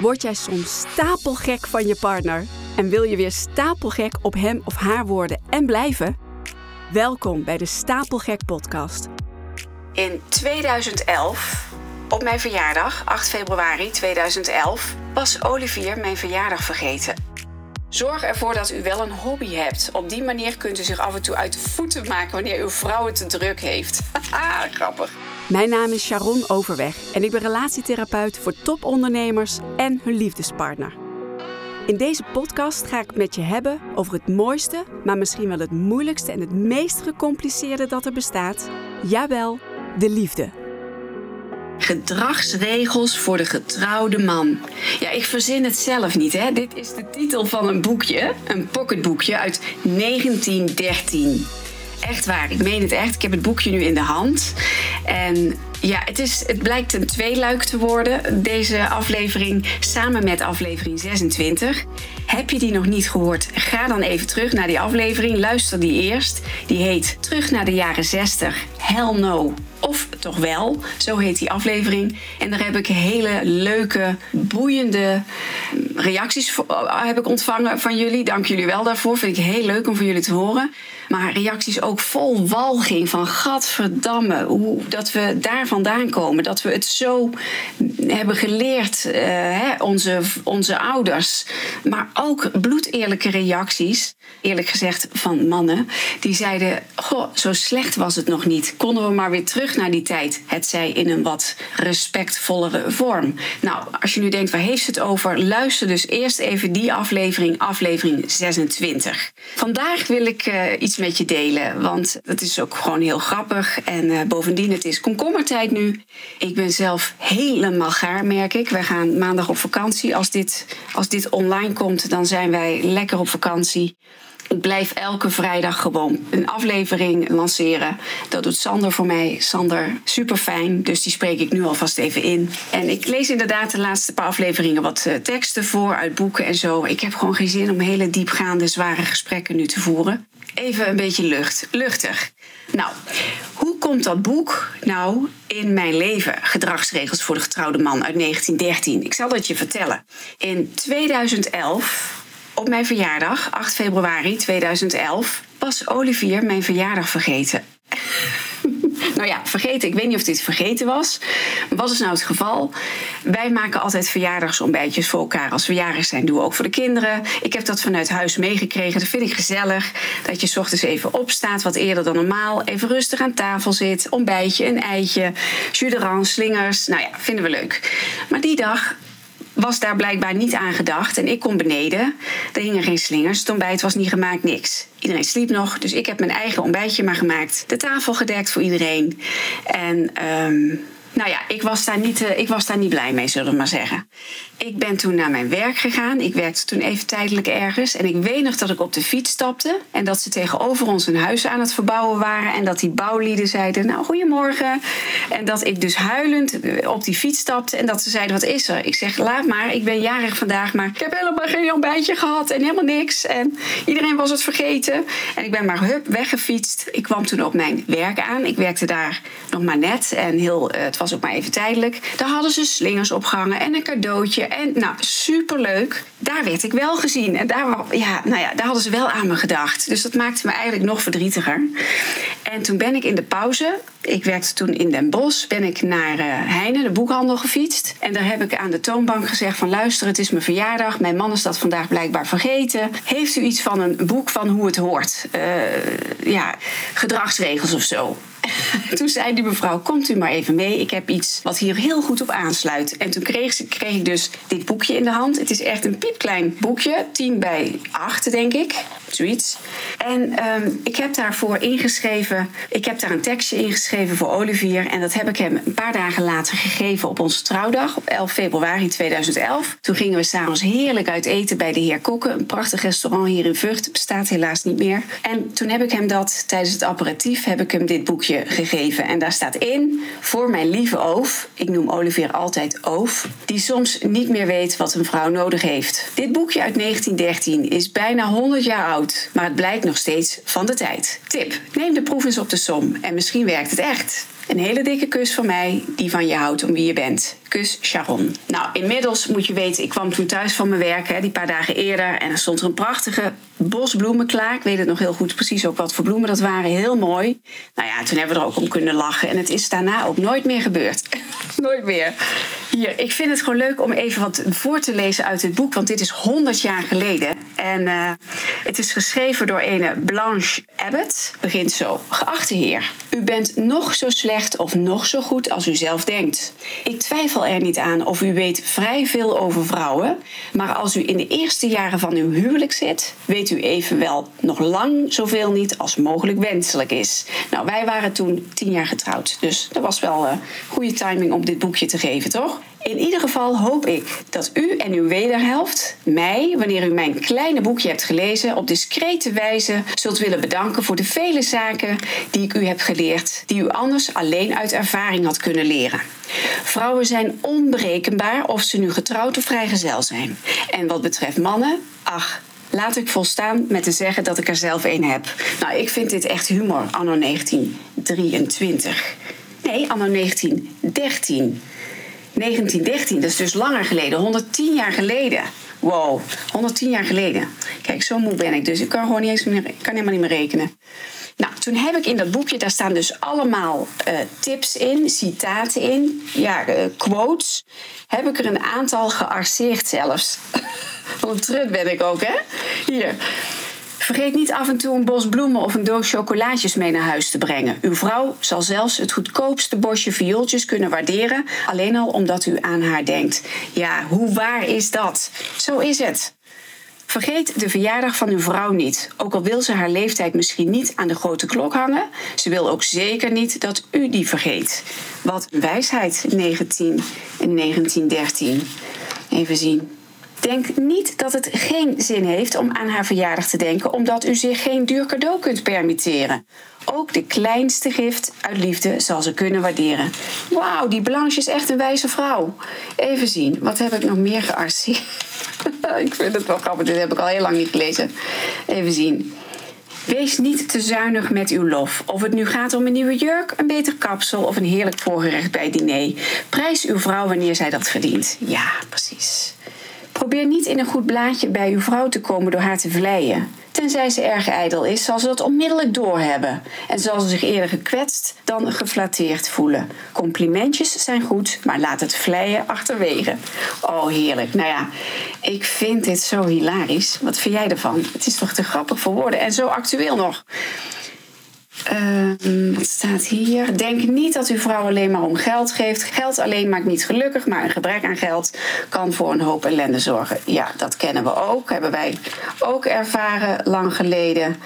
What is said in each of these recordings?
Word jij soms stapelgek van je partner en wil je weer stapelgek op hem of haar worden en blijven? Welkom bij de Stapelgek Podcast. In 2011, op mijn verjaardag, 8 februari 2011, was Olivier mijn verjaardag vergeten. Zorg ervoor dat u wel een hobby hebt. Op die manier kunt u zich af en toe uit de voeten maken wanneer uw vrouw het te druk heeft. Haha, grappig. Mijn naam is Sharon Overweg en ik ben relatietherapeut voor topondernemers en hun liefdespartner. In deze podcast ga ik met je hebben over het mooiste, maar misschien wel het moeilijkste en het meest gecompliceerde dat er bestaat. Jawel, de liefde. Gedragsregels voor de getrouwde man. Ja, ik verzin het zelf niet, hè. Dit is de titel van een boekje, een pocketboekje uit 1913. Echt waar, ik meen het echt. Ik heb het boekje nu in de hand. En ja, het, is, het blijkt een tweeluik te worden, deze aflevering, samen met aflevering 26. Heb je die nog niet gehoord? Ga dan even terug naar die aflevering. Luister die eerst. Die heet Terug naar de jaren 60. Hell no. Of toch wel, zo heet die aflevering. En daar heb ik hele leuke, boeiende reacties heb ik ontvangen van jullie. Dank jullie wel daarvoor. Vind ik heel leuk om van jullie te horen. Maar reacties ook vol walging van gadverdamme. Hoe dat we daar vandaan komen. Dat we het zo hebben geleerd, uh, hè, onze, onze ouders. Maar ook bloedeerlijke reacties, eerlijk gezegd van mannen. Die zeiden, goh, zo slecht was het nog niet. Konden we maar weer terug naar die tijd. Het zij in een wat respectvollere vorm. Nou, als je nu denkt, waar heeft het over? Luister dus eerst even die aflevering, aflevering 26. Vandaag wil ik uh, iets met je delen, want het is ook gewoon heel grappig. En uh, bovendien, het is komkommertijd nu. Ik ben zelf helemaal gaar, merk ik. Wij gaan maandag op vakantie. Als dit, als dit online komt, dan zijn wij lekker op vakantie. Ik blijf elke vrijdag gewoon een aflevering lanceren. Dat doet Sander voor mij. Sander, super fijn. Dus die spreek ik nu alvast even in. En ik lees inderdaad de laatste paar afleveringen wat uh, teksten voor uit boeken en zo. Ik heb gewoon geen zin om hele diepgaande, zware gesprekken nu te voeren. Even een beetje lucht, luchtig. Nou, hoe komt dat boek nou in mijn leven? Gedragsregels voor de getrouwde man uit 1913. Ik zal het je vertellen. In 2011 op mijn verjaardag, 8 februari 2011, was Olivier mijn verjaardag vergeten. Nou ja, vergeten. Ik weet niet of dit vergeten was. Wat is nou het geval? Wij maken altijd verjaardagsontbijtjes voor elkaar. Als we jarig zijn, doen we ook voor de kinderen. Ik heb dat vanuit huis meegekregen. Dat vind ik gezellig. Dat je s ochtends even opstaat, wat eerder dan normaal. Even rustig aan tafel zit. Ontbijtje, een eitje, jus slingers. Nou ja, vinden we leuk. Maar die dag was daar blijkbaar niet aan gedacht. En ik kom beneden. Er hingen geen slingers. Het ontbijt was niet gemaakt, niks. Iedereen sliep nog, dus ik heb mijn eigen ontbijtje maar gemaakt. De tafel gedekt voor iedereen. En um, nou ja, ik was, daar niet, uh, ik was daar niet blij mee, zullen we maar zeggen. Ik ben toen naar mijn werk gegaan. Ik werkte toen even tijdelijk ergens. En ik weet nog dat ik op de fiets stapte. En dat ze tegenover ons een huis aan het verbouwen waren. En dat die bouwlieden zeiden, nou, goedemorgen. En dat ik dus huilend eh, op die fiets stapte. En dat ze zeiden, wat is er? Ik zeg, laat maar, ik ben jarig vandaag. Maar ik heb helemaal geen ontbijtje gehad en helemaal niks. En iedereen was het vergeten. En ik ben maar hup, weggefietst. Ik kwam toen op mijn werk aan. Ik werkte daar nog maar net. En heel, uh, het was ook maar even tijdelijk. Daar hadden ze slingers opgehangen en een cadeautje. En nou, superleuk. Daar werd ik wel gezien. En daar, ja, nou ja, daar hadden ze wel aan me gedacht. Dus dat maakte me eigenlijk nog verdrietiger. En toen ben ik in de pauze, ik werkte toen in Den Bosch, ben ik naar uh, Heine, de boekhandel, gefietst. En daar heb ik aan de toonbank gezegd van luister, het is mijn verjaardag. Mijn man is dat vandaag blijkbaar vergeten. Heeft u iets van een boek van hoe het hoort? Uh, ja, gedragsregels of zo. toen zei die mevrouw: Komt u maar even mee. Ik heb iets wat hier heel goed op aansluit. En toen kreeg, ik dus dit boekje in de hand. Het is echt een piepklein boekje, 10 bij 8, denk ik. Zoiets. En um, ik heb daarvoor ingeschreven. Ik heb daar een tekstje ingeschreven voor Olivier. En dat heb ik hem een paar dagen later gegeven op onze trouwdag, op 11 februari 2011. Toen gingen we s'avonds heerlijk uit eten bij de heer Kokken. Een prachtig restaurant hier in Vught. Bestaat helaas niet meer. En toen heb ik hem dat tijdens het apparatief heb ik hem dit boekje gegeven. En daar staat in voor mijn lieve Oof. Ik noem Olivier altijd Oof. Die soms niet meer weet wat een vrouw nodig heeft. Dit boekje uit 1913 is bijna 100 jaar oud. Maar het blijkt nog steeds van de tijd. Tip: neem de proef eens op de som. En misschien werkt het echt. Een hele dikke kus van mij, die van je houdt om wie je bent. Kus Sharon. Nou, inmiddels moet je weten, ik kwam toen thuis van mijn werk, hè, die paar dagen eerder. En er stond er een prachtige bos bloemen klaar. Ik weet het nog heel goed, precies ook wat voor bloemen dat waren. Heel mooi. Nou ja, toen hebben we er ook om kunnen lachen. En het is daarna ook nooit meer gebeurd. nooit meer. Hier, ik vind het gewoon leuk om even wat voor te lezen uit het boek. Want dit is 100 jaar geleden. En uh, het is geschreven door ene Blanche Abbott. Begint zo. Geachte heer, u bent nog zo slecht of nog zo goed als u zelf denkt. Ik twijfel er niet aan of u weet vrij veel over vrouwen. Maar als u in de eerste jaren van uw huwelijk zit, weet u evenwel nog lang zoveel niet als mogelijk wenselijk is. Nou, wij waren toen tien jaar getrouwd. Dus dat was wel uh, goede timing om dit boekje te geven, toch? In ieder geval hoop ik dat u en uw wederhelft mij, wanneer u mijn kleine boekje hebt gelezen, op discrete wijze zult willen bedanken voor de vele zaken die ik u heb geleerd, die u anders alleen uit ervaring had kunnen leren. Vrouwen zijn onberekenbaar of ze nu getrouwd of vrijgezel zijn. En wat betreft mannen, ach, laat ik volstaan met te zeggen dat ik er zelf een heb. Nou, ik vind dit echt humor, anno 1923. Nee, anno 1913. 1913, dat is dus langer geleden, 110 jaar geleden. Wow, 110 jaar geleden. Kijk, zo moe ben ik dus. Ik kan gewoon niet eens meer, ik kan helemaal niet meer rekenen. Nou, toen heb ik in dat boekje, daar staan dus allemaal uh, tips in, citaten in, ja, uh, quotes. Heb ik er een aantal gearseerd zelfs. Een trut ben ik ook, hè? Hier. Vergeet niet af en toe een bos bloemen of een doos chocolaatjes mee naar huis te brengen. Uw vrouw zal zelfs het goedkoopste bosje viooltjes kunnen waarderen, alleen al omdat u aan haar denkt. Ja, hoe waar is dat? Zo is het. Vergeet de verjaardag van uw vrouw niet. Ook al wil ze haar leeftijd misschien niet aan de grote klok hangen, ze wil ook zeker niet dat u die vergeet. Wat wijsheid 19 en 1913. Even zien. Denk niet dat het geen zin heeft om aan haar verjaardag te denken, omdat u zich geen duur cadeau kunt permitteren. Ook de kleinste gift uit liefde zal ze kunnen waarderen. Wauw, die Blanche is echt een wijze vrouw. Even zien, wat heb ik nog meer gearseerd? ik vind het wel grappig, dit heb ik al heel lang niet gelezen. Even zien. Wees niet te zuinig met uw lof. Of het nu gaat om een nieuwe jurk, een beter kapsel of een heerlijk voorgerecht bij diner. Prijs uw vrouw wanneer zij dat verdient. Ja, precies. Probeer niet in een goed blaadje bij uw vrouw te komen door haar te vleien. Tenzij ze erg ijdel is, zal ze dat onmiddellijk doorhebben en zal ze zich eerder gekwetst dan geflatteerd voelen. Complimentjes zijn goed, maar laat het vleien achterwege. Oh, heerlijk. Nou ja, ik vind dit zo hilarisch. Wat vind jij ervan? Het is toch te grappig voor woorden en zo actueel nog. Uh, wat staat hier? Denk niet dat uw vrouw alleen maar om geld geeft. Geld alleen maakt niet gelukkig, maar een gebrek aan geld kan voor een hoop ellende zorgen. Ja, dat kennen we ook. Hebben wij ook ervaren lang geleden.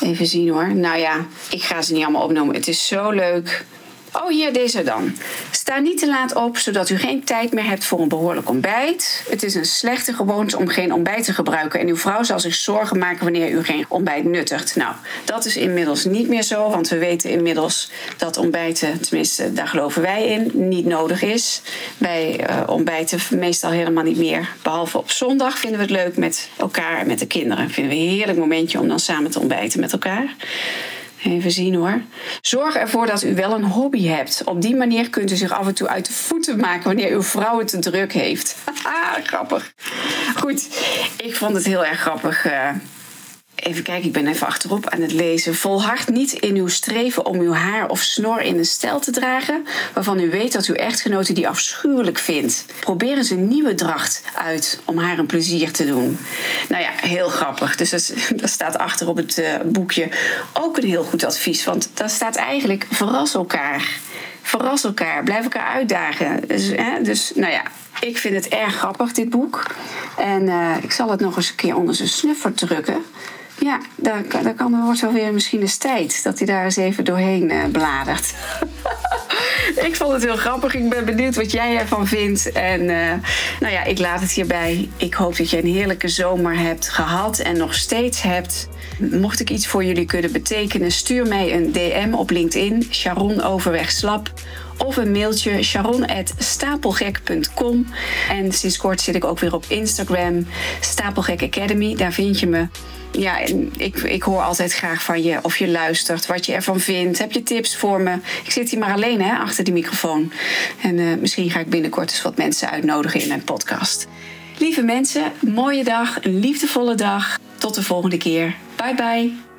Even zien hoor. Nou ja, ik ga ze niet allemaal opnoemen. Het is zo leuk. Oh, hier deze dan. Sta niet te laat op, zodat u geen tijd meer hebt voor een behoorlijk ontbijt. Het is een slechte gewoonte om geen ontbijt te gebruiken. En uw vrouw zal zich zorgen maken wanneer u geen ontbijt nuttigt. Nou, dat is inmiddels niet meer zo, want we weten inmiddels dat ontbijten, tenminste daar geloven wij in, niet nodig is. Wij uh, ontbijten meestal helemaal niet meer. Behalve op zondag vinden we het leuk met elkaar, met de kinderen. Vinden we een heerlijk momentje om dan samen te ontbijten met elkaar. Even zien hoor. Zorg ervoor dat u wel een hobby hebt. Op die manier kunt u zich af en toe uit de voeten maken wanneer uw vrouw het te druk heeft. grappig. Goed, ik vond het heel erg grappig. Even kijken, ik ben even achterop aan het lezen. Volhard niet in uw streven om uw haar of snor in een stijl te dragen waarvan u weet dat uw echtgenote die afschuwelijk vindt. Probeer eens een nieuwe dracht uit om haar een plezier te doen. Nou ja, heel grappig. Dus dat, staat achter op het uh, boekje ook een heel goed advies. Want daar staat eigenlijk verras elkaar. Verras elkaar, blijf elkaar uitdagen. Dus, hè, dus nou ja, ik vind het erg grappig, dit boek. En uh, ik zal het nog eens een keer onder zijn snuffer drukken. Ja, daar, daar kan, wordt wel weer misschien eens tijd dat hij daar eens even doorheen uh, bladert. ik vond het heel grappig. Ik ben benieuwd wat jij ervan vindt. En uh, nou ja, ik laat het hierbij. Ik hoop dat je een heerlijke zomer hebt gehad en nog steeds hebt. Mocht ik iets voor jullie kunnen betekenen, stuur mij een DM op LinkedIn, Sharon Overweg Slap. Of een mailtje sharon.stapelgek.com. En sinds kort zit ik ook weer op Instagram, Stapelgek Academy. Daar vind je me. Ja, ik, ik hoor altijd graag van je of je luistert, wat je ervan vindt. Heb je tips voor me? Ik zit hier maar alleen hè, achter die microfoon. En uh, misschien ga ik binnenkort eens wat mensen uitnodigen in mijn podcast. Lieve mensen, mooie dag, een liefdevolle dag. Tot de volgende keer. Bye bye.